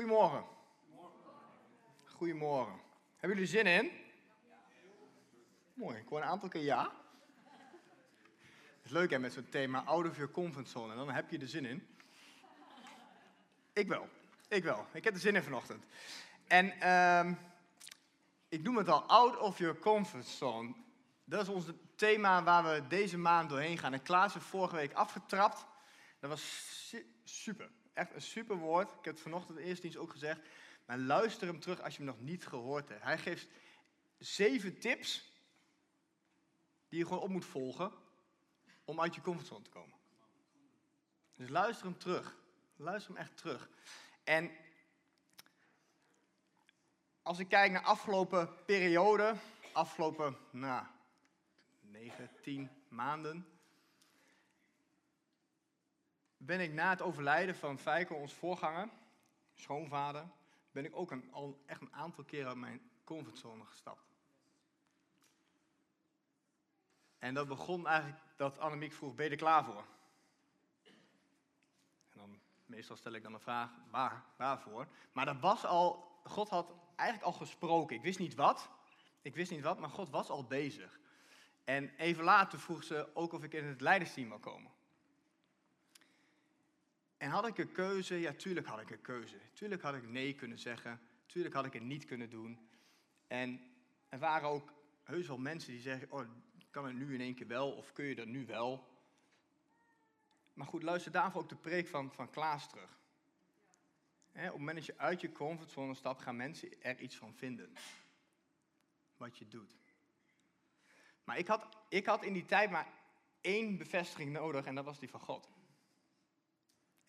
Goedemorgen. Goedemorgen. Hebben jullie zin in? Mooi, ik hoor een aantal keer ja. Het is leuk hè, met zo'n thema out of your comfort zone. En dan heb je er zin in. Ik wel. Ik wel. Ik heb er zin in vanochtend. En ehm, ik noem het al out of your comfort zone. Dat is ons thema waar we deze maand doorheen gaan. En Klaas heeft vorige week afgetrapt. Dat was super. Echt een super woord. Ik heb het vanochtend in de ook gezegd. Maar luister hem terug als je hem nog niet gehoord hebt. Hij geeft zeven tips die je gewoon op moet volgen om uit je comfortzone te komen. Dus luister hem terug. Luister hem echt terug. En als ik kijk naar de afgelopen periode, afgelopen nou, 9, 10 maanden, ben ik na het overlijden van Feiko, ons voorganger, schoonvader, ben ik ook al echt een aantal keer uit mijn comfortzone gestapt. En dat begon eigenlijk dat Annemiek vroeg, ben je er klaar voor? En dan, meestal stel ik dan een vraag, waar, waarvoor? Maar dat was al, God had eigenlijk al gesproken. Ik wist niet wat, ik wist niet wat, maar God was al bezig. En even later vroeg ze ook of ik in het leidersteam wil komen. En had ik een keuze? Ja, tuurlijk had ik een keuze. Tuurlijk had ik nee kunnen zeggen. Tuurlijk had ik het niet kunnen doen. En er waren ook heus wel mensen die zeggen, oh, kan het nu in één keer wel of kun je dat nu wel? Maar goed, luister daarvoor ook de preek van, van Klaas terug. op het moment dat je uit je comfortzone stapt, gaan mensen er iets van vinden. Wat je doet. Maar ik had, ik had in die tijd maar één bevestiging nodig en dat was die van God.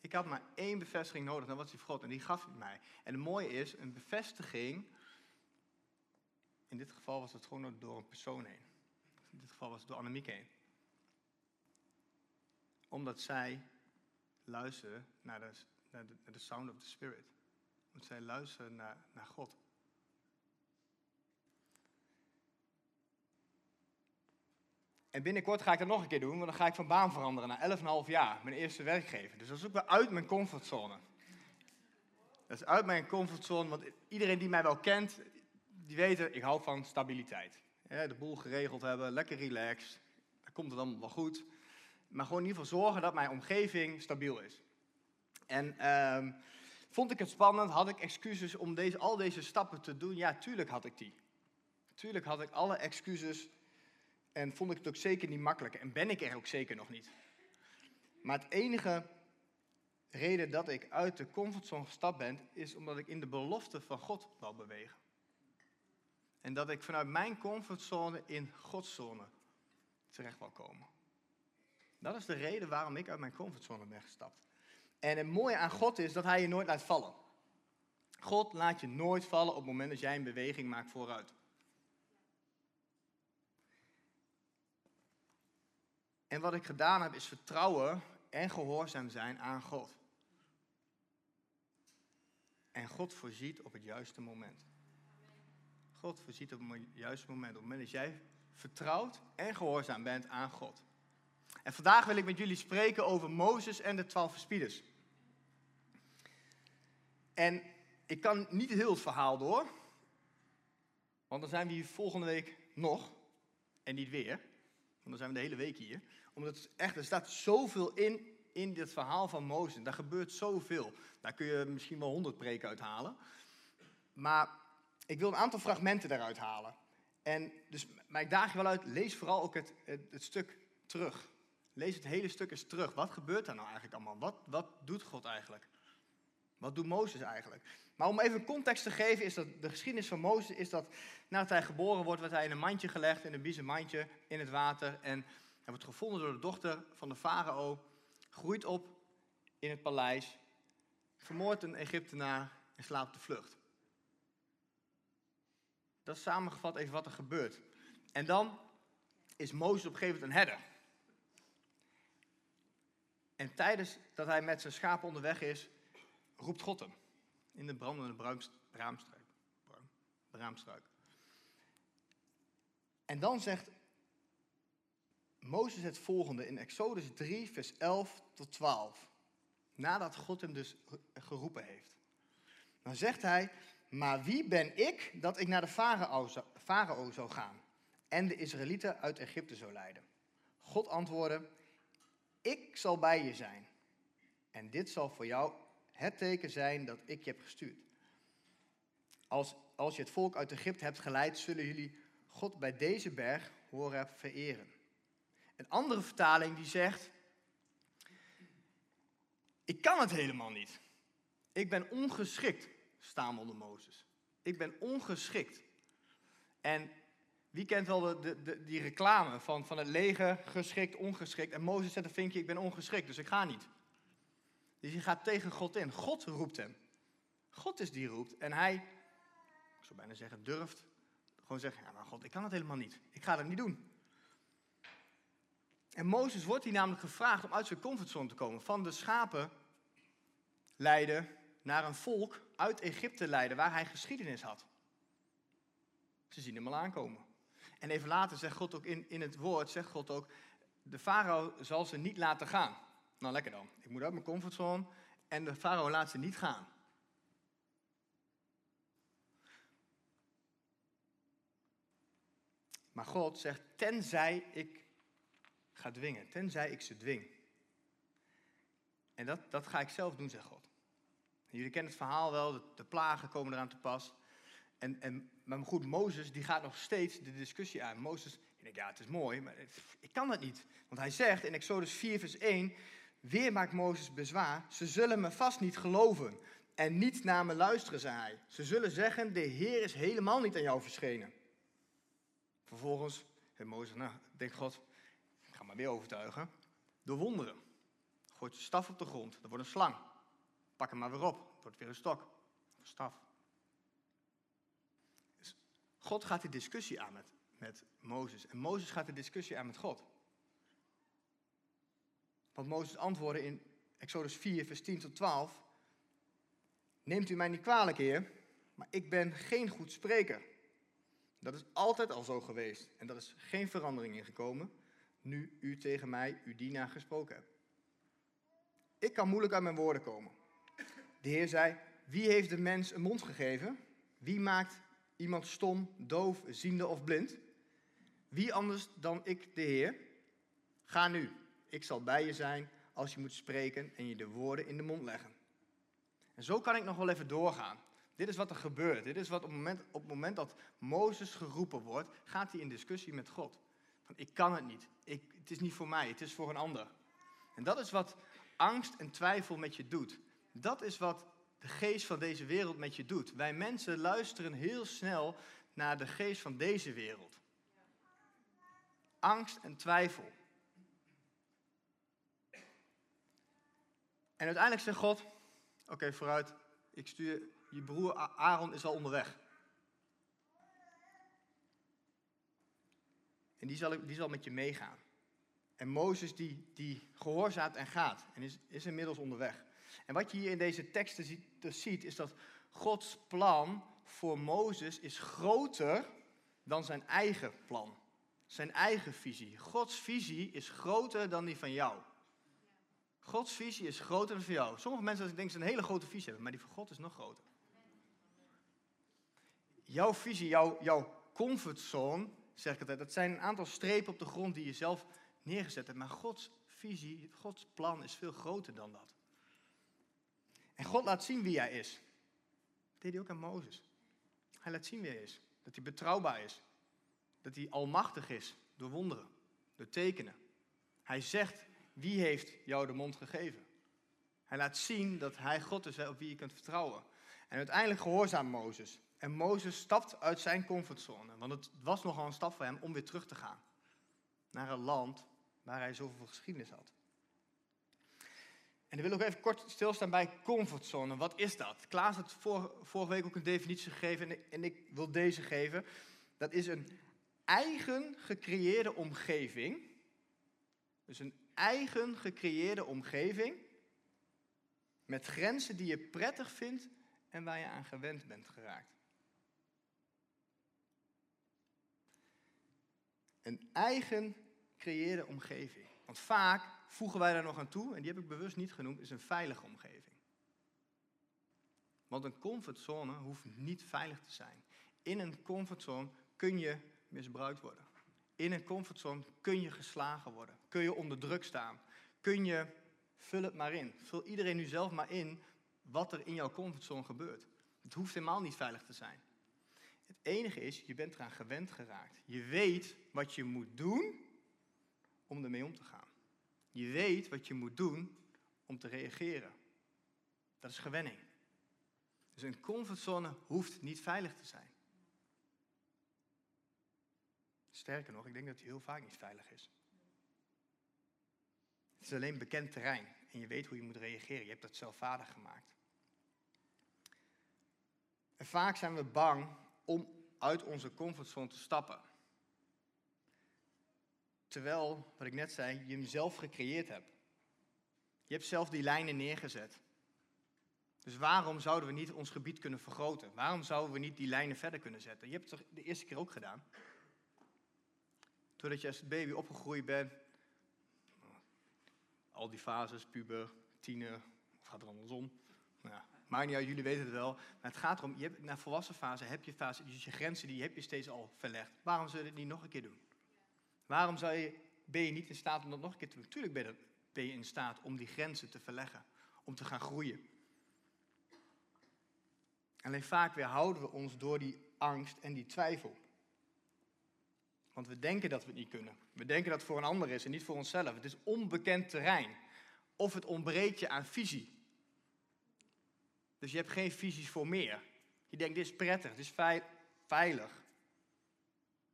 Ik had maar één bevestiging nodig, dat was die God en die gaf hij mij. En het mooie is, een bevestiging, in dit geval was het gewoon door een persoon heen. In dit geval was het door Annemiek heen. Omdat zij luisterde naar de, naar de, naar de sound of the spirit. Omdat zij luisterde naar, naar God. En binnenkort ga ik dat nog een keer doen, want dan ga ik van baan veranderen na 11,5 jaar, mijn eerste werkgever. Dus dat is ook uit mijn comfortzone. Dat is uit mijn comfortzone, want iedereen die mij wel kent, die weet, ik hou van stabiliteit. de boel geregeld hebben, lekker relaxed, dan komt het allemaal wel goed. Maar gewoon in ieder geval zorgen dat mijn omgeving stabiel is. En ehm, vond ik het spannend, had ik excuses om deze, al deze stappen te doen? Ja, tuurlijk had ik die. Tuurlijk had ik alle excuses en vond ik het ook zeker niet makkelijk. En ben ik er ook zeker nog niet. Maar het enige reden dat ik uit de comfortzone gestapt ben, is omdat ik in de belofte van God wil bewegen. En dat ik vanuit mijn comfortzone in Gods zone terecht wil komen. Dat is de reden waarom ik uit mijn comfortzone ben gestapt. En het mooie aan God is dat hij je nooit laat vallen. God laat je nooit vallen op het moment dat jij een beweging maakt vooruit. En wat ik gedaan heb is vertrouwen en gehoorzaam zijn aan God. En God voorziet op het juiste moment. God voorziet op het juiste moment. Op het moment dat jij vertrouwt en gehoorzaam bent aan God. En vandaag wil ik met jullie spreken over Mozes en de twaalf verspieders. En ik kan niet heel het verhaal door. Want dan zijn we hier volgende week nog. En niet weer. Want dan zijn we de hele week hier omdat het echt, er staat zoveel in, in dit verhaal van Mozes. Daar gebeurt zoveel. Daar kun je misschien wel honderd preken uithalen. Maar ik wil een aantal fragmenten daaruit halen. En dus, maar ik daag je wel uit, lees vooral ook het, het, stuk terug. Lees het hele stuk eens terug. Wat gebeurt daar nou eigenlijk allemaal? Wat, wat doet God eigenlijk? Wat doet Mozes eigenlijk? Maar om even context te geven, is dat de geschiedenis van Mozes is dat nadat hij geboren wordt, wordt hij in een mandje gelegd, in een biezen mandje, in het water. En hij wordt gevonden door de dochter van de farao, groeit op in het paleis, vermoordt een Egyptenaar en slaat op de vlucht. Dat is samengevat even wat er gebeurt. En dan is Mozes op een gegeven moment een herder. En tijdens dat hij met zijn schapen onderweg is, roept God hem in de brandende braamstruik. braamstruik. En dan zegt Mozes het volgende in Exodus 3, vers 11 tot 12. Nadat God hem dus geroepen heeft. Dan zegt hij, maar wie ben ik dat ik naar de farao zou gaan en de Israëlieten uit Egypte zou leiden? God antwoordde, ik zal bij je zijn. En dit zal voor jou het teken zijn dat ik je heb gestuurd. Als, als je het volk uit Egypte hebt geleid, zullen jullie God bij deze berg horen vereren. Een andere vertaling die zegt, ik kan het helemaal niet. Ik ben ongeschikt, stamelde Mozes. Ik ben ongeschikt. En wie kent wel de, de, die reclame van, van het leger, geschikt, ongeschikt. En Mozes zet een vinkje, ik ben ongeschikt, dus ik ga niet. Dus hij gaat tegen God in. God roept hem. God is die roept. En hij, ik zou bijna zeggen, durft gewoon zeggen, ja maar God, ik kan het helemaal niet. Ik ga dat niet doen. En Mozes wordt hier namelijk gevraagd om uit zijn comfortzone te komen. Van de schapen leiden naar een volk uit Egypte leiden waar hij geschiedenis had. Ze zien hem al aankomen. En even later zegt God ook in, in het woord, zegt God ook, de farao zal ze niet laten gaan. Nou, lekker dan. Ik moet uit mijn comfortzone en de farao laat ze niet gaan. Maar God zegt, tenzij ik ga dwingen, tenzij ik ze dwing. En dat, dat ga ik zelf doen, zegt God. jullie kennen het verhaal wel, de, de plagen komen eraan te pas. En, en, maar goed, Mozes die gaat nog steeds de discussie aan. Mozes, ik denk, ja, het is mooi, maar ik kan dat niet. Want hij zegt in Exodus 4, vers 1, weer maakt Mozes bezwaar. Ze zullen me vast niet geloven en niet naar me luisteren, zei hij. Ze zullen zeggen, de Heer is helemaal niet aan jou verschenen. Vervolgens heeft Mozes, nou, denkt God, maar weer overtuigen. Door wonderen. Gooit je staf op de grond, er wordt een slang. Pak hem maar weer op, wordt weer een stok, een staf. God gaat die discussie aan met, met Mozes. En Mozes gaat de discussie aan met God. Want Mozes antwoordde in Exodus 4, vers 10 tot 12. Neemt u mij niet kwalijk, heer, maar ik ben geen goed spreker. Dat is altijd al zo geweest en dat is geen verandering in gekomen, nu u tegen mij, uw dienaar, gesproken hebt. Ik kan moeilijk uit mijn woorden komen. De Heer zei, wie heeft de mens een mond gegeven? Wie maakt Iemand stom, doof, ziende of blind? Wie anders dan ik, de Heer? Ga nu, ik zal bij je zijn als je moet spreken en je de woorden in de mond leggen. En zo kan ik nog wel even doorgaan. Dit is wat er gebeurt. Dit is wat op het moment, op het moment dat Mozes geroepen wordt, gaat hij in discussie met God. Ik kan het niet. Ik, het is niet voor mij, het is voor een ander. En dat is wat angst en twijfel met je doet. Dat is wat de geest van deze wereld met je doet. Wij mensen luisteren heel snel naar de geest van deze wereld. Angst en twijfel. En uiteindelijk zegt God: Oké, vooruit, ik stuur je broer Aaron is al onderweg. En die zal, die zal met je meegaan. En Mozes die, die gehoorzaamt en gaat en is, is inmiddels onderweg. En wat je hier in deze teksten ziet, dus ziet, is dat Gods plan voor Mozes is groter dan zijn eigen plan. Zijn eigen visie. Gods visie is groter dan die van jou. Gods visie is groter dan van jou. Sommige mensen denken dat ze een hele grote visie hebben, maar die van God is nog groter. Jouw visie, jouw, jouw comfortzone, zeg ik altijd, dat zijn een aantal strepen op de grond die je zelf neergezet hebt. Maar Gods visie, Gods plan is veel groter dan dat. En God laat zien wie hij is. Dat deed hij ook aan Mozes. Hij laat zien wie hij is. Dat hij betrouwbaar is. Dat hij almachtig is door wonderen, door tekenen. Hij zegt, wie heeft jou de mond gegeven? Hij laat zien dat hij God is op wie je kunt vertrouwen. En uiteindelijk gehoorzaamt Mozes. En Mozes stapt uit zijn comfortzone. Want het was nogal een stap voor hem om weer terug te gaan. Naar een land waar hij zoveel geschiedenis had. En ik wil nog even kort stilstaan bij comfortzone. Wat is dat? Klaas had vor, vorige week ook een definitie gegeven en ik wil deze geven. Dat is een eigen gecreëerde omgeving. Dus een eigen gecreëerde omgeving met grenzen die je prettig vindt en waar je aan gewend bent geraakt. Een eigen gecreëerde omgeving. Want vaak voegen wij daar nog aan toe, en die heb ik bewust niet genoemd, is een veilige omgeving. Want een comfortzone hoeft niet veilig te zijn. In een comfortzone kun je misbruikt worden. In een comfortzone kun je geslagen worden. Kun je onder druk staan. Kun je, vul het maar in. Vul iedereen nu zelf maar in wat er in jouw comfortzone gebeurt. Het hoeft helemaal niet veilig te zijn. Het enige is, je bent eraan gewend geraakt. Je weet wat je moet doen om ermee om te gaan. Je weet wat je moet doen om te reageren. Dat is gewenning. Dus een comfortzone hoeft niet veilig te zijn. Sterker nog, ik denk dat hij heel vaak niet veilig is. Het is alleen bekend terrein en je weet hoe je moet reageren. Je hebt dat zelf vaardig gemaakt. En vaak zijn we bang om uit onze comfortzone te stappen. Terwijl, wat ik net zei, je hem zelf gecreëerd hebt. Je hebt zelf die lijnen neergezet. Dus waarom zouden we niet ons gebied kunnen vergroten? Waarom zouden we niet die lijnen verder kunnen zetten? Je hebt het de eerste keer ook gedaan? Doordat je als baby opgegroeid bent, al die fases, puber, tiener, of gaat er andersom? Nou ja, uit, jullie weten het wel. Maar het gaat erom, je hebt, na volwassen fase heb je fase, dus je grenzen die heb je steeds al verlegd. Waarom zou je het niet nog een keer doen? Waarom zou je, ben je niet in staat om dat nog een keer te doen? Tuurlijk ben je, ben je in staat om die grenzen te verleggen, om te gaan groeien. Alleen vaak weerhouden we ons door die angst en die twijfel. Want we denken dat we het niet kunnen. We denken dat het voor een ander is en niet voor onszelf. Het is onbekend terrein. Of het ontbreekt je aan visie. Dus je hebt geen visies voor meer. Je denkt, dit is prettig, dit is veilig.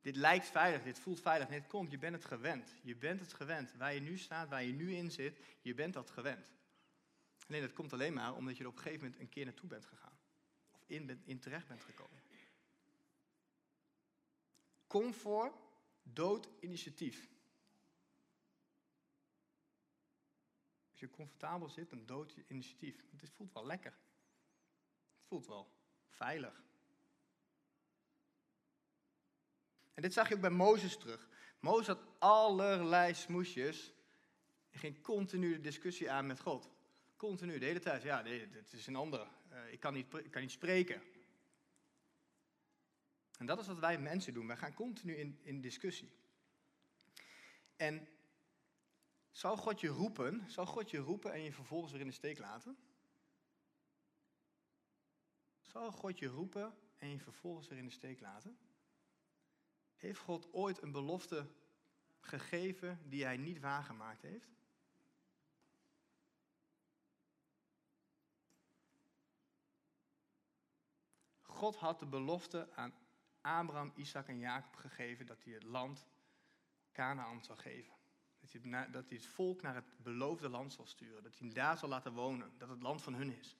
Dit lijkt veilig, dit voelt veilig. Nee, het komt, je bent het gewend. Je bent het gewend. Waar je nu staat, waar je nu in zit, je bent dat gewend. Alleen dat komt alleen maar omdat je er op een gegeven moment een keer naartoe bent gegaan. Of in, in terecht bent gekomen. Comfort dood initiatief. Als je comfortabel zit, dan dood je initiatief. Het voelt wel lekker. Voelt wel veilig. En dit zag je ook bij Mozes terug. Mozes had allerlei smoesjes en ging continu de discussie aan met God. Continu, de hele tijd. Ja, dit is een ander. Uh, ik, kan niet, ik kan niet spreken. En dat is wat wij mensen doen. Wij gaan continu in, in discussie. En zou God je roepen, zou God je roepen en je vervolgens weer in de steek laten? Zou God je roepen en je vervolgens weer in de steek laten? Heeft God ooit een belofte gegeven die hij niet waargemaakt heeft? God had de belofte aan Abraham, Isaac en Jacob gegeven dat hij het land Canaan zou geven. Dat hij, dat hij het volk naar het beloofde land zal sturen. Dat hij daar zal laten wonen. Dat het land van hun is.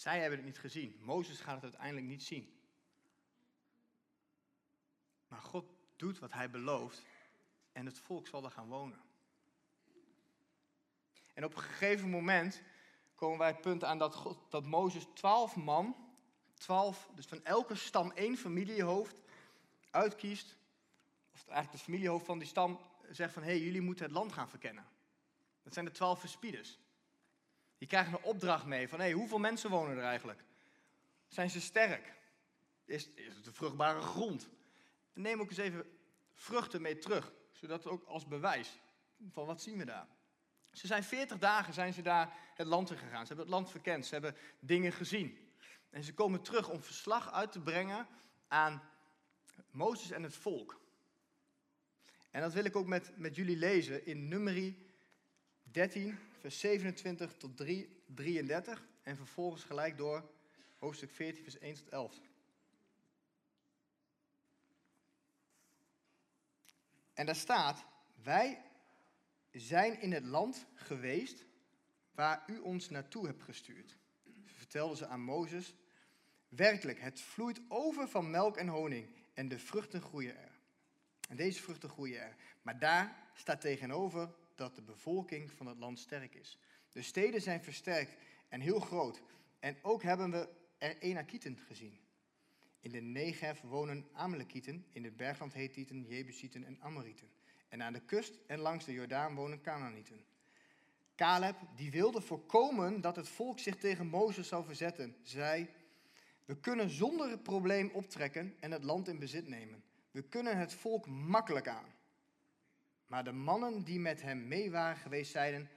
Zij hebben het niet gezien. Mozes gaat het uiteindelijk niet zien. Maar God doet wat hij belooft. En het volk zal er gaan wonen. En op een gegeven moment komen wij het punt aan dat, God, dat Mozes twaalf man twaalf, dus van elke stam één familiehoofd uitkiest, of eigenlijk het familiehoofd van die stam zegt van hé, hey, jullie moeten het land gaan verkennen. Dat zijn de twaalf verspieders. Die krijgen een opdracht mee van hé, hey, hoeveel mensen wonen er eigenlijk? Zijn ze sterk? Is, is het een vruchtbare grond? Neem ook eens even vruchten mee terug, zodat ook als bewijs van wat zien we daar. Ze zijn 40 dagen zijn ze daar het land in gegaan. Ze hebben het land verkend, ze hebben dingen gezien. En ze komen terug om verslag uit te brengen aan Mozes en het volk. En dat wil ik ook met, met jullie lezen in Numeri 13, vers 27 tot 3, 33. En vervolgens gelijk door hoofdstuk 14, vers 1 tot 11. En daar staat, wij zijn in het land geweest waar u ons naartoe hebt gestuurd vertelden ze aan Mozes, werkelijk, het vloeit over van melk en honing en de vruchten groeien er. En deze vruchten groeien er. Maar daar staat tegenover dat de bevolking van het land sterk is. De steden zijn versterkt en heel groot. En ook hebben we er Enakieten gezien. In de Negev wonen Amalekieten, in het bergland Hethieten, Jebusieten en Amorieten. En aan de kust en langs de Jordaan wonen Canaanieten. Caleb, die wilde voorkomen dat het volk zich tegen Mozes zou verzetten, zei: We kunnen zonder probleem optrekken en het land in bezit nemen. We kunnen het volk makkelijk aan. Maar de mannen die met hem mee waren geweest zeiden: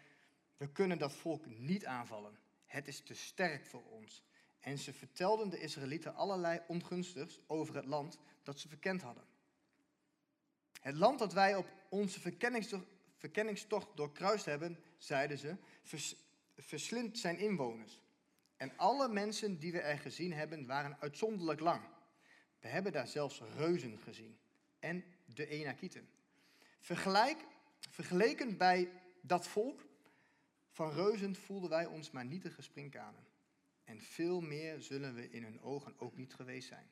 We kunnen dat volk niet aanvallen. Het is te sterk voor ons. En ze vertelden de Israëlieten allerlei ongunstigs over het land dat ze verkend hadden. Het land dat wij op onze verkenningstocht, doorkruist hebben, zeiden ze, vers, verslindt zijn inwoners. En alle mensen die we er gezien hebben, waren uitzonderlijk lang. We hebben daar zelfs reuzen gezien. En de Enakieten. Vergelijk, vergeleken bij dat volk van reuzen voelden wij ons maar nietige sprinkhanen. En veel meer zullen we in hun ogen ook niet geweest zijn.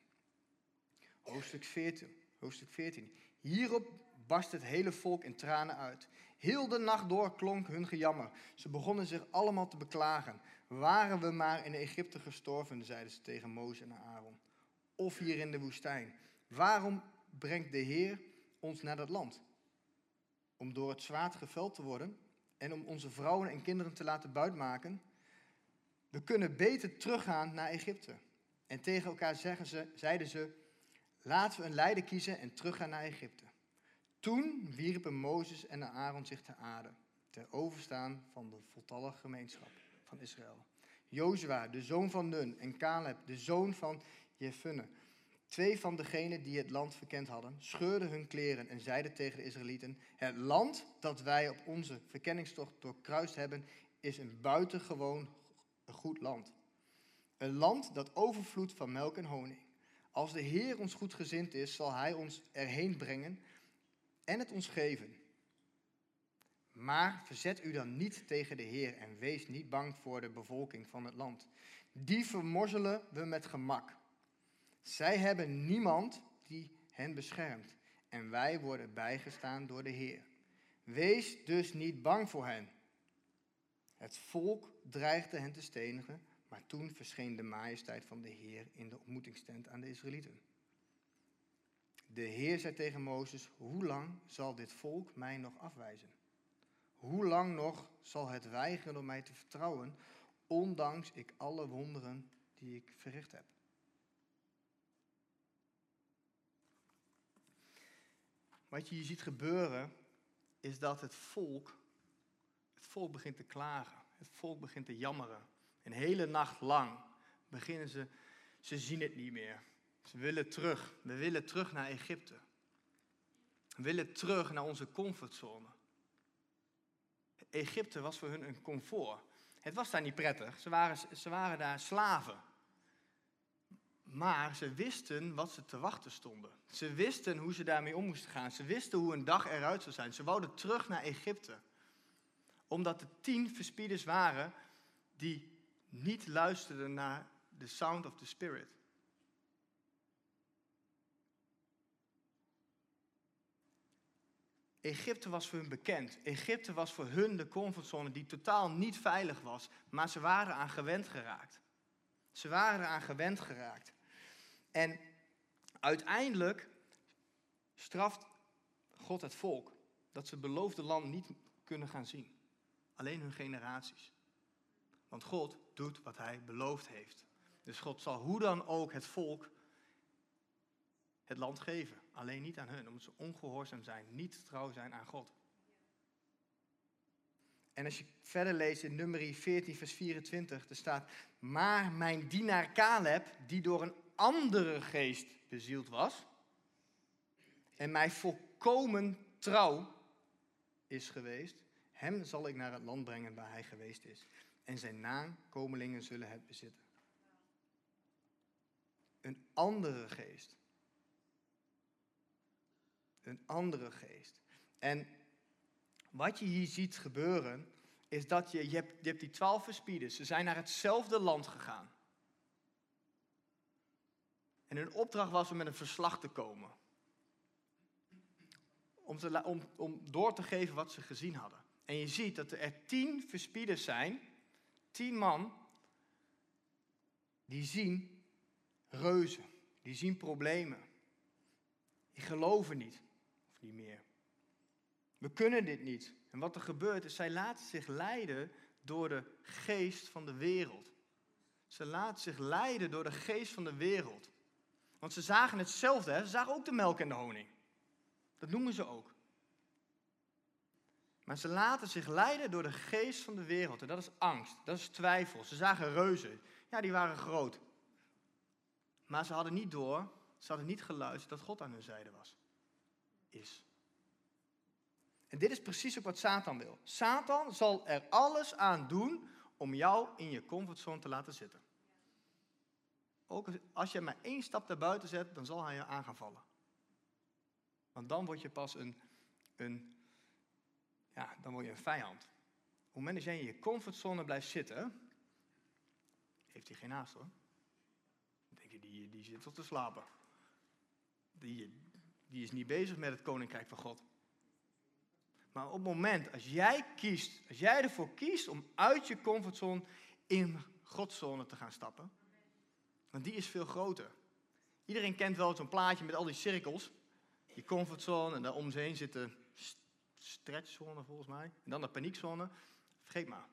Hoofdstuk 14. Hoofdstuk 14. Hierop barst het hele volk in tranen uit. Heel de nacht door klonk hun gejammer. Ze begonnen zich allemaal te beklagen. Waren we maar in Egypte gestorven, zeiden ze tegen Mozes en Aaron. Of hier in de woestijn. Waarom brengt de Heer ons naar dat land? Om door het zwaard geveld te worden en om onze vrouwen en kinderen te laten buitmaken? We kunnen beter teruggaan naar Egypte. En tegen elkaar zeggen ze, zeiden ze, laten we een leider kiezen en teruggaan naar Egypte. Toen wierpen Mozes en Aaron zich te aarde, ter overstaan van de voltallige gemeenschap van Israël. Jozua, de zoon van Nun, en Caleb, de zoon van Jefunne, twee van degenen die het land verkend hadden, scheurden hun kleren en zeiden tegen de Israëlieten, het land dat wij op onze verkenningstocht doorkruist hebben, is een buitengewoon goed land. Een land dat overvloedt van melk en honing. Als de Heer ons goed gezind is, zal Hij ons erheen brengen en het ons geven. Maar verzet u dan niet tegen de Heer en wees niet bang voor de bevolking van het land. Die vermorzelen we met gemak. Zij hebben niemand die hen beschermt en wij worden bijgestaan door de Heer. Wees dus niet bang voor hen. Het volk dreigde hen te stenigen, maar toen verscheen de majesteit van de Heer in de ontmoetingstent aan de Israëlieten. De Heer zei tegen Mozes, hoe lang zal dit volk mij nog afwijzen? Hoe lang nog zal het weigeren om mij te vertrouwen, ondanks ik alle wonderen die ik verricht heb? Wat je hier ziet gebeuren, is dat het volk, het volk begint te klagen. Het volk begint te jammeren. Een hele nacht lang beginnen ze, ze zien het niet meer. Ze willen terug. We willen terug naar Egypte. We willen terug naar onze comfortzone. Egypte was voor hun een comfort. Het was daar niet prettig. Ze waren, ze waren daar slaven. Maar ze wisten wat ze te wachten stonden. Ze wisten hoe ze daarmee om moesten gaan. Ze wisten hoe een dag eruit zou zijn. Ze wouden terug naar Egypte. Omdat er tien verspieders waren die niet luisterden naar de sound of the spirit. Egypte was voor hun bekend. Egypte was voor hun de comfortzone die totaal niet veilig was, maar ze waren aan gewend geraakt. Ze waren eraan gewend geraakt. En uiteindelijk straft God het volk dat ze het beloofde land niet kunnen gaan zien. Alleen hun generaties. Want God doet wat hij beloofd heeft. Dus God zal hoe dan ook het volk het land geven. Alleen niet aan hun, omdat ze ongehoorzaam zijn, niet trouw zijn aan God. En als je verder leest in nummer 14, vers 24, er staat: Maar mijn dienaar Caleb, die door een andere geest bezield was, en mij volkomen trouw is geweest, hem zal ik naar het land brengen waar hij geweest is. En zijn nakomelingen zullen het bezitten. Een andere geest. Een andere geest. En wat je hier ziet gebeuren, is dat je, je hebt, je hebt die twaalf verspieders, ze zijn naar hetzelfde land gegaan. En hun opdracht was om met een verslag te komen. Om, om, om door te geven wat ze gezien hadden. En je ziet dat er tien verspieders zijn, tien man, die zien reuzen, die zien problemen. Die geloven niet, of niet meer. We kunnen dit niet. En wat er gebeurt is, zij laten zich leiden door de geest van de wereld. Ze laten zich leiden door de geest van de wereld. Want ze zagen hetzelfde, ze zagen ook de melk en de honing. Dat noemen ze ook. Maar ze laten zich leiden door de geest van de wereld. En dat is angst, dat is twijfel. Ze zagen reuzen. Ja, die waren groot. Maar ze hadden niet door, ze hadden niet geluisterd dat God aan hun zijde was. Is. En dit is precies ook wat Satan wil. Satan zal er alles aan doen om jou in je comfortzone te laten zitten. Ook als je maar één stap naar buiten zet, dan zal hij je aan gaan vallen. Want dan word je pas een, een, ja, dan word je een vijand. Op het moment dat jij in je comfortzone blijft zitten, heeft hij geen haast hoor. Dan denk je, die, die zit tot te slapen. Die, die is niet bezig met het koninkrijk van God. Maar op het moment, als jij kiest, als jij ervoor kiest om uit je comfortzone in Godzone te gaan stappen, want die is veel groter. Iedereen kent wel zo'n plaatje met al die cirkels. Je comfortzone en daar om ze heen zit de stretchzone volgens mij. En dan de paniekzone. Vergeet maar.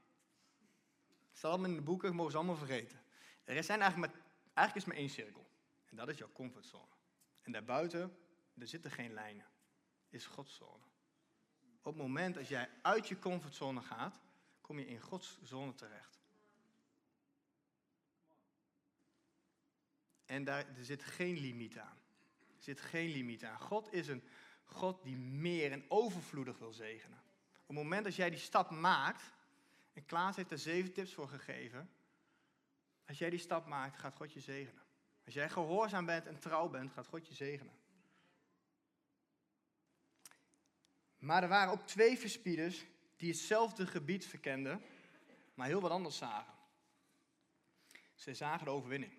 Het staat allemaal in de boeken, mogen ze allemaal vergeten. Er zijn eigenlijk, maar, eigenlijk is maar één cirkel. En dat is jouw comfortzone. En daarbuiten, er zitten geen lijnen. Is Godzone. Op het moment dat jij uit je comfortzone gaat, kom je in Gods zone terecht. En daar zit geen limiet aan. Er zit geen limiet aan. God is een God die meer en overvloedig wil zegenen. Op het moment dat jij die stap maakt, en Klaas heeft er zeven tips voor gegeven. Als jij die stap maakt, gaat God je zegenen. Als jij gehoorzaam bent en trouw bent, gaat God je zegenen. Maar er waren ook twee verspieders die hetzelfde gebied verkenden, maar heel wat anders zagen. Zij zagen de overwinning.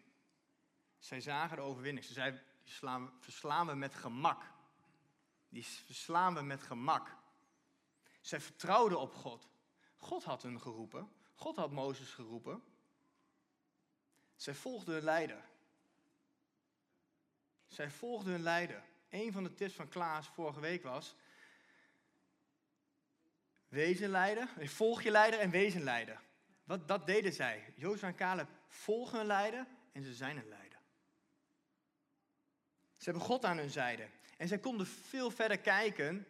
Zij zagen de overwinning. Ze zeiden, die slaan, verslaan we met gemak. Die verslaan we met gemak. Zij vertrouwden op God. God had hun geroepen. God had Mozes geroepen. Zij volgden hun leider. Zij volgden hun leider. Een van de tips van Klaas vorige week was: wees leider, volg je leider en wees leider. Dat deden zij. Jozef en Caleb volgen hun leider en ze zijn een leider. Ze hebben God aan hun zijde. En zij konden veel verder kijken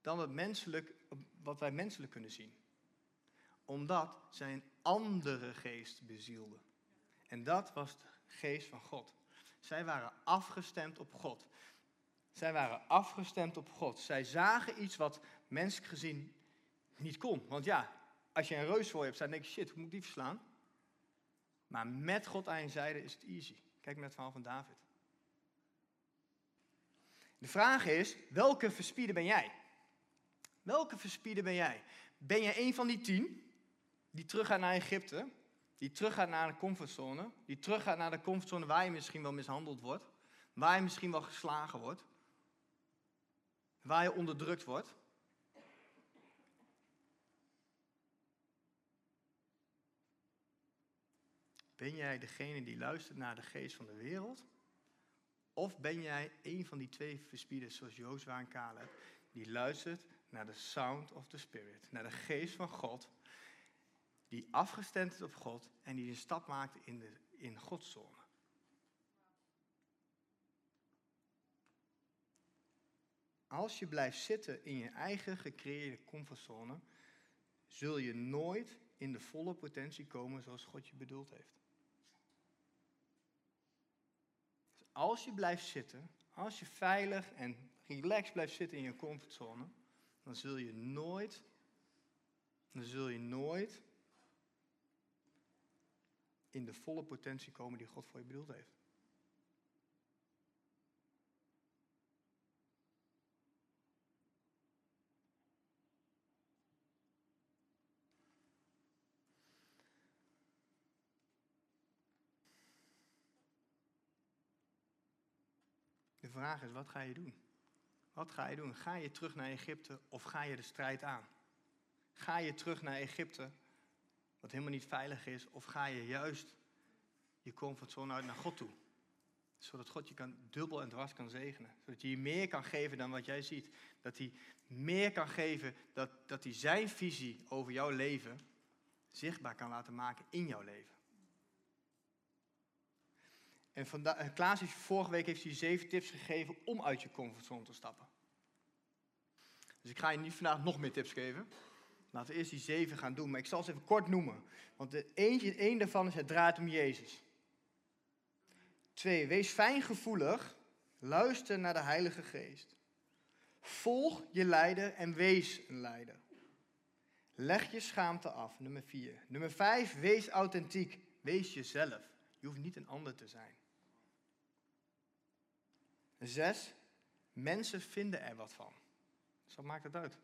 dan wat, menselijk, wat wij menselijk kunnen zien. Omdat zij een andere geest bezielden. En dat was de geest van God. Zij waren afgestemd op God. Zij waren afgestemd op God. Zij zagen iets wat menselijk gezien niet kon. Want ja, als je een reus voor je hebt, dan denk je, shit, hoe moet ik die verslaan? Maar met God aan je zijde is het easy. Kijk naar het verhaal van David. De vraag is, welke verspieder ben jij? Welke verspieder ben jij? Ben jij een van die tien die teruggaat naar Egypte, die teruggaat naar de comfortzone, die teruggaat naar de comfortzone waar je misschien wel mishandeld wordt, waar je misschien wel geslagen wordt, waar je onderdrukt wordt? Ben jij degene die luistert naar de geest van de wereld? Of ben jij een van die twee verspieders zoals Jozua en Caleb, die luistert naar de sound of the spirit, naar de geest van God, die afgestemd is op God en die een stap maakt in, de, in Gods zone. Als je blijft zitten in je eigen gecreëerde comfortzone, zul je nooit in de volle potentie komen zoals God je bedoeld heeft. Als je blijft zitten, als je veilig en relaxed blijft zitten in je comfortzone, dan zul je nooit, dan zul je nooit in de volle potentie komen die God voor je bedoeld heeft. Vraag is, wat ga je doen? Wat ga je doen? Ga je terug naar Egypte of ga je de strijd aan? Ga je terug naar Egypte, wat helemaal niet veilig is, of ga je juist je comfortzone uit naar God toe? Zodat God je kan dubbel en dwars kan zegenen. Zodat hij je meer kan geven dan wat jij ziet. Dat hij meer kan geven, dat, dat hij zijn visie over jouw leven zichtbaar kan laten maken in jouw leven. En vandaag, Klaas heeft vorige week heeft hij zeven tips gegeven om uit je comfortzone te stappen. Dus ik ga je niet vandaag nog meer tips geven. Laten we eerst die zeven gaan doen, maar ik zal ze even kort noemen. Want één daarvan is het draait om Jezus. Twee, wees fijngevoelig, luister naar de Heilige Geest. Volg je leider en wees een leider. Leg je schaamte af, nummer vier. Nummer vijf, wees authentiek, wees jezelf. Je hoeft niet een ander te zijn. Zes, mensen vinden er wat van. Zo maakt het uit.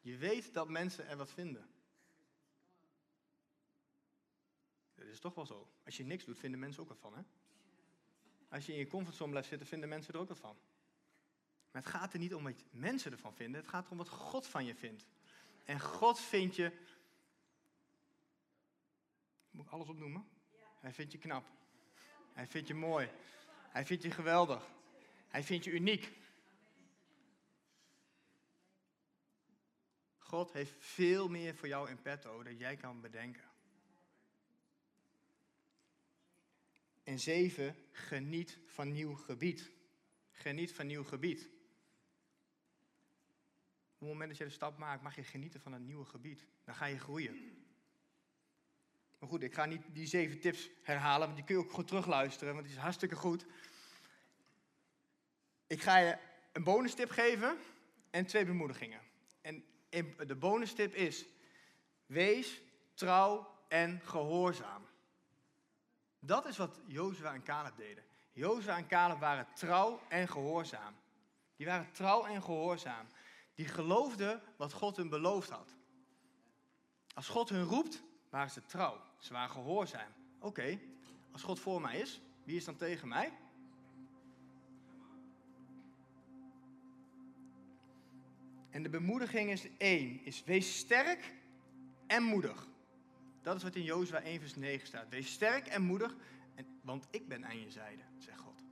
Je weet dat mensen er wat vinden. Dat is toch wel zo. Als je niks doet, vinden mensen ook wat van, hè? Als je in je comfortzone blijft zitten, vinden mensen er ook wat van. Maar het gaat er niet om wat mensen ervan vinden, het gaat erom wat God van je vindt. En God vindt je. Moet ik alles opnoemen? Hij vindt je knap. Hij vindt je mooi. Hij vindt je geweldig. Hij vindt je uniek. God heeft veel meer voor jou in petto dan jij kan bedenken. En zeven, geniet van nieuw gebied. Geniet van nieuw gebied. Op het moment dat je de stap maakt, mag je genieten van een nieuwe gebied. Dan ga je groeien. Maar goed, ik ga niet die zeven tips herhalen, want die kun je ook goed terugluisteren, want die is hartstikke goed. Ik ga je een bonus tip geven en twee bemoedigingen. En de bonus tip is, wees trouw en gehoorzaam. Dat is wat Jozua en Caleb deden. Jozua en Caleb waren trouw en gehoorzaam. Die waren trouw en gehoorzaam. Die geloofden wat God hun beloofd had. Als God hun roept, waren ze trouw. Ze waren gehoorzaam. Oké, als God voor mij is, wie is dan tegen mij? En de bemoediging is één, is wees sterk en moedig. Dat is wat in Jozua 1 vers 9 staat. Wees sterk en moedig, want ik ben aan je zijde, zegt God.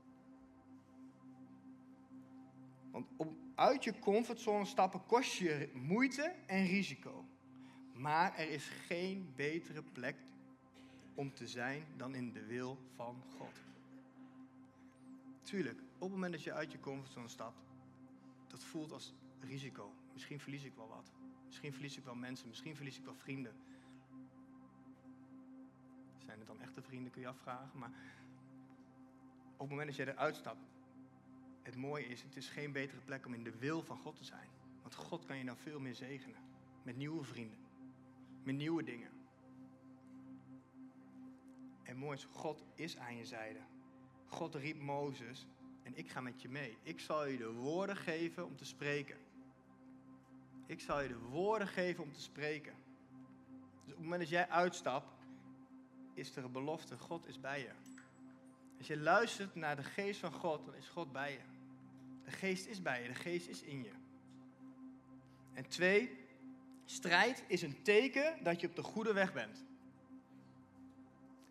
Want om uit je comfortzone stappen kost je moeite en risico. Maar er is geen betere plek om te zijn dan in de wil van God. Tuurlijk, op het moment dat je uit je comfortzone stapt, dat voelt als risico. Misschien verlies ik wel wat. Misschien verlies ik wel mensen. Misschien verlies ik wel vrienden. Zijn het dan echte vrienden, kun je afvragen. Maar op het moment dat je eruit stapt, het mooie is, het is geen betere plek om in de wil van God te zijn. Want God kan je nou veel meer zegenen. Met nieuwe vrienden. Met nieuwe dingen. En mooi is, God is aan je zijde. God riep Mozes en ik ga met je mee. Ik zal je de woorden geven om te spreken. Ik zal je de woorden geven om te spreken. Dus op het moment dat jij uitstapt, is er een belofte. God is bij je. Als je luistert naar de geest van God, dan is God bij je. De geest is bij je, de geest is in je. En twee, strijd is een teken dat je op de goede weg bent.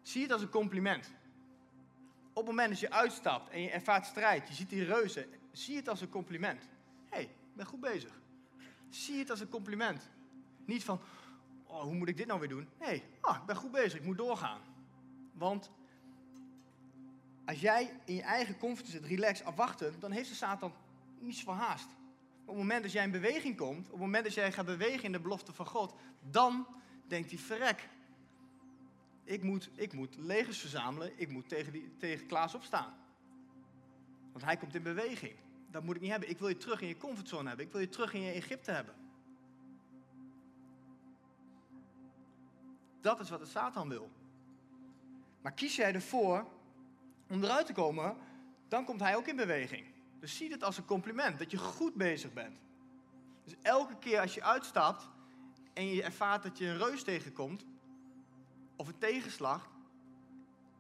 Zie het als een compliment. Op het moment dat je uitstapt en je ervaart strijd, je ziet die reuzen, zie het als een compliment. Hé, hey, ik ben goed bezig. Zie het als een compliment. Niet van, oh, hoe moet ik dit nou weer doen? Nee, ah, ik ben goed bezig, ik moet doorgaan. Want als jij in je eigen comfort zit, relax, afwachten, dan heeft de Satan niets van haast. Op het moment dat jij in beweging komt, op het moment dat jij gaat bewegen in de belofte van God, dan denkt hij, verrek, ik moet, ik moet legers verzamelen, ik moet tegen, die, tegen Klaas opstaan. Want hij komt in beweging. Dat moet ik niet hebben. Ik wil je terug in je comfortzone hebben. Ik wil je terug in je Egypte hebben. Dat is wat de Satan wil. Maar kies jij ervoor om eruit te komen, dan komt hij ook in beweging. Dus zie het als een compliment, dat je goed bezig bent. Dus elke keer als je uitstapt en je ervaart dat je een reus tegenkomt, of een tegenslag,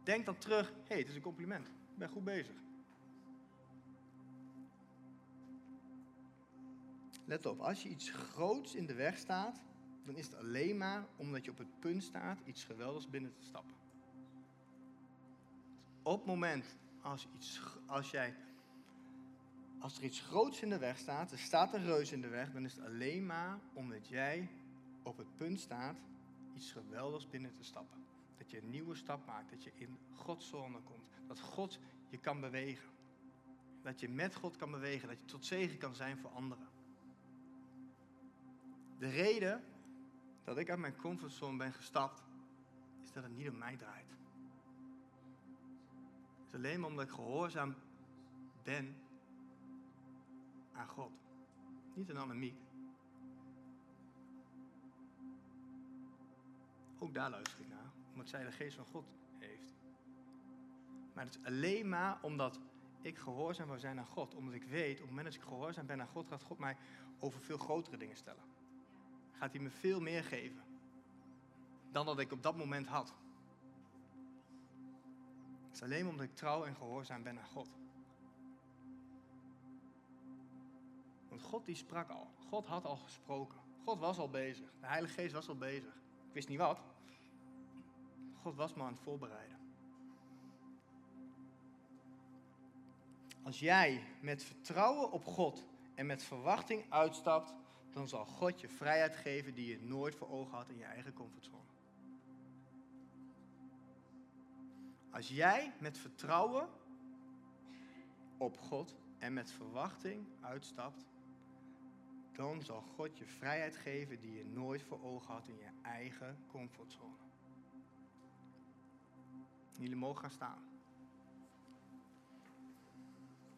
denk dan terug, hé, hey, het is een compliment. Ik ben goed bezig. Let op, als je iets groots in de weg staat, dan is het alleen maar omdat je op het punt staat iets geweldigs binnen te stappen. Op het moment als, iets, als, jij, als er iets groots in de weg staat, er staat een reus in de weg, dan is het alleen maar omdat jij op het punt staat iets geweldigs binnen te stappen. Dat je een nieuwe stap maakt, dat je in Gods zone komt, dat God je kan bewegen. Dat je met God kan bewegen, dat je tot zegen kan zijn voor anderen. De reden dat ik uit mijn comfortzone ben gestapt, is dat het niet om mij draait. Het is alleen maar omdat ik gehoorzaam ben aan God. Niet aan Annemiek. Ook daar luister ik naar, omdat zij de geest van God heeft. Maar het is alleen maar omdat ik gehoorzaam wil zijn aan God. Omdat ik weet, op het moment dat ik gehoorzaam ben aan God, gaat God mij over veel grotere dingen stellen. Gaat hij me veel meer geven dan dat ik op dat moment had. Het is alleen omdat ik trouw en gehoorzaam ben aan God. God die sprak al. God had al gesproken. God was al bezig. De Heilige Geest was al bezig. Ik wist niet wat. God was me aan het voorbereiden. Als jij met vertrouwen op God en met verwachting uitstapt, dan zal God je vrijheid geven die je nooit voor ogen had in je eigen comfortzone. Als jij met vertrouwen op God en met verwachting uitstapt, dan zal God je vrijheid geven die je nooit voor ogen had in je eigen comfortzone. Jullie mogen gaan staan.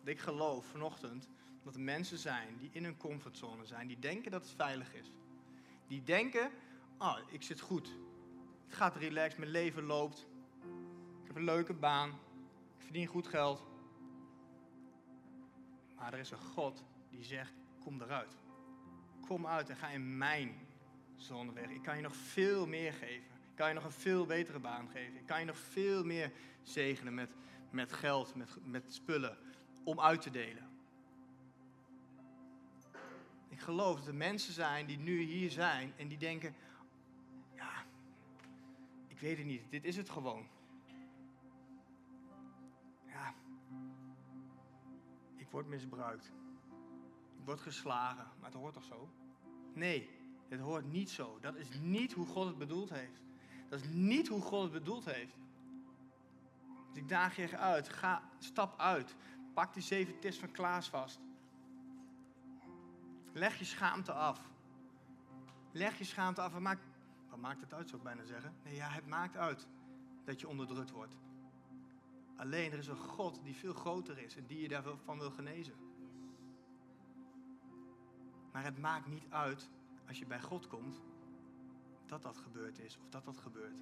Ik geloof vanochtend dat er mensen zijn die in hun comfortzone zijn, die denken dat het veilig is. Die denken, oh, ik zit goed. Het gaat relaxed, mijn leven loopt. Ik heb een leuke baan. Ik verdien goed geld. Maar er is een God die zegt, kom eruit. Kom uit en ga in mijn zone weg. Ik kan je nog veel meer geven. Ik kan je nog een veel betere baan geven. Ik kan je nog veel meer zegenen met, met geld, met, met spullen om uit te delen. Ik geloof dat er mensen zijn die nu hier zijn en die denken, ja, ik weet het niet, dit is het gewoon. Ja, ik word misbruikt. Ik word geslagen, maar het hoort toch zo? Nee, het hoort niet zo. Dat is niet hoe God het bedoeld heeft. Dat is niet hoe God het bedoeld heeft. Dus ik daag je uit. Ga, stap uit. Pak die zeven tips van Klaas vast. Leg je schaamte af. Leg je schaamte af. Wat maakt, wat maakt het uit, zou ik bijna zeggen? Nee, ja, het maakt uit dat je onderdrukt wordt. Alleen er is een God die veel groter is en die je daarvan wil genezen. Maar het maakt niet uit als je bij God komt dat dat gebeurd is of dat dat gebeurt.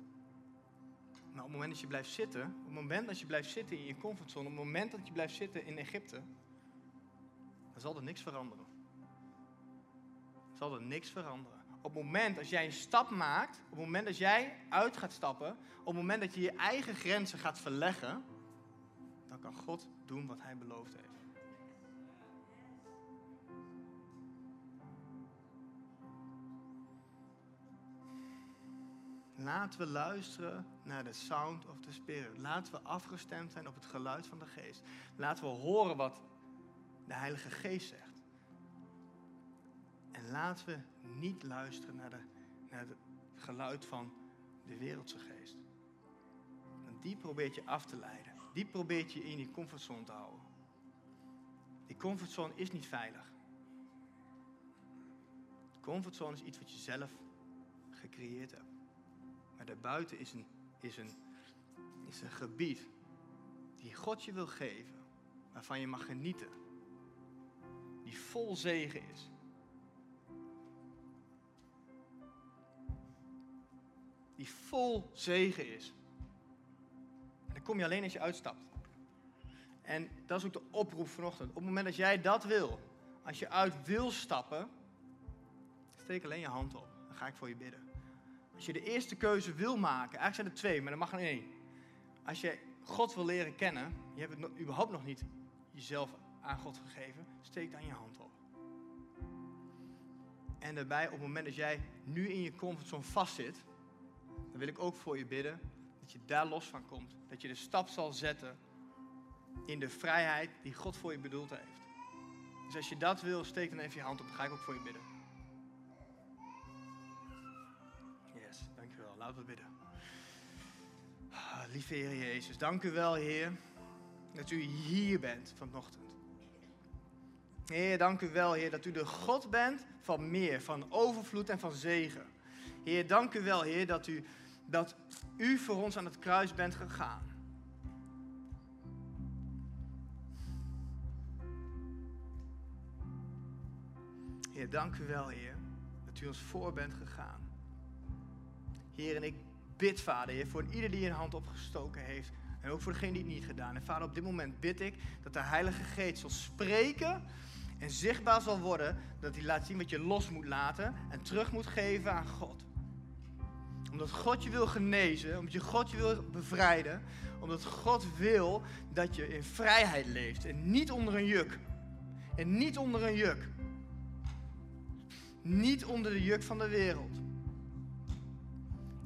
Maar op het moment dat je blijft zitten, op het moment dat je blijft zitten in je comfortzone, op het moment dat je blijft zitten in Egypte, dan zal er niks veranderen. Zal er niks veranderen. Op het moment dat jij een stap maakt, op het moment dat jij uit gaat stappen, op het moment dat je je eigen grenzen gaat verleggen, dan kan God doen wat hij beloofd heeft. Laten we luisteren naar de sound of the spirit. Laten we afgestemd zijn op het geluid van de geest. Laten we horen wat de Heilige Geest zegt. En laten we niet luisteren naar, de, naar het geluid van de wereldse geest. Want die probeert je af te leiden. Die probeert je in die comfortzone te houden. Die comfortzone is niet veilig. Comfortzone is iets wat je zelf gecreëerd hebt. Daarbuiten is een, is, een, is een gebied die God je wil geven, waarvan je mag genieten, die vol zegen is. Die vol zegen is. En dan kom je alleen als je uitstapt. En dat is ook de oproep vanochtend. Op het moment dat jij dat wil, als je uit wil stappen, steek alleen je hand op. Dan ga ik voor je bidden. Als je de eerste keuze wil maken, eigenlijk zijn er twee, maar er mag er één. Als je God wil leren kennen, je hebt het überhaupt nog niet jezelf aan God gegeven, steek dan je hand op. En daarbij, op het moment dat jij nu in je comfortzone vastzit, dan wil ik ook voor je bidden dat je daar los van komt. Dat je de stap zal zetten in de vrijheid die God voor je bedoeld heeft. Dus als je dat wil, steek dan even je hand op. Dan ga ik ook voor je bidden. Ah, lieve Heer Jezus, dank u wel, Heer, dat u hier bent vanochtend. Heer, dank u wel, Heer, dat u de God bent van meer, van overvloed en van zegen. Heer, dank u wel, Heer, dat u, dat u voor ons aan het kruis bent gegaan. Heer, dank u wel, Heer, dat u ons voor bent gegaan. Heer, en ik bid, Vader, Heer, voor ieder die een hand opgestoken heeft. En ook voor degene die het niet gedaan heeft. Vader, op dit moment bid ik dat de Heilige Geest zal spreken en zichtbaar zal worden. Dat hij laat zien wat je los moet laten en terug moet geven aan God. Omdat God je wil genezen, omdat je God je wil bevrijden. Omdat God wil dat je in vrijheid leeft en niet onder een juk. En niet onder een juk. Niet onder de juk van de wereld.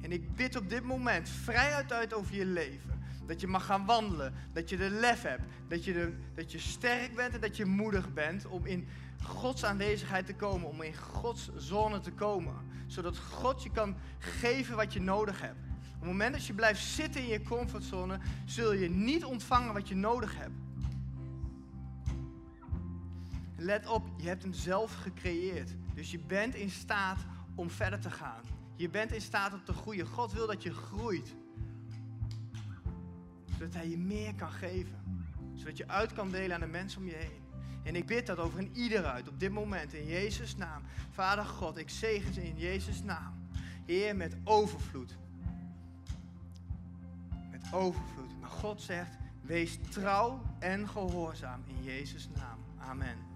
En ik bid op dit moment vrijheid uit over je leven. Dat je mag gaan wandelen. Dat je de lef hebt. Dat je, dat je sterk bent en dat je moedig bent om in Gods aanwezigheid te komen. Om in Gods zone te komen. Zodat God je kan geven wat je nodig hebt. Op het moment dat je blijft zitten in je comfortzone, zul je niet ontvangen wat je nodig hebt. Let op, je hebt hem zelf gecreëerd. Dus je bent in staat om verder te gaan. Je bent in staat om te groeien. God wil dat je groeit. Zodat Hij je meer kan geven. Zodat je uit kan delen aan de mensen om je heen. En ik bid dat over een ieder uit op dit moment in Jezus' naam. Vader God, ik zegen ze in Jezus' naam. Heer, met overvloed. Met overvloed. Maar God zegt, wees trouw en gehoorzaam in Jezus' naam. Amen.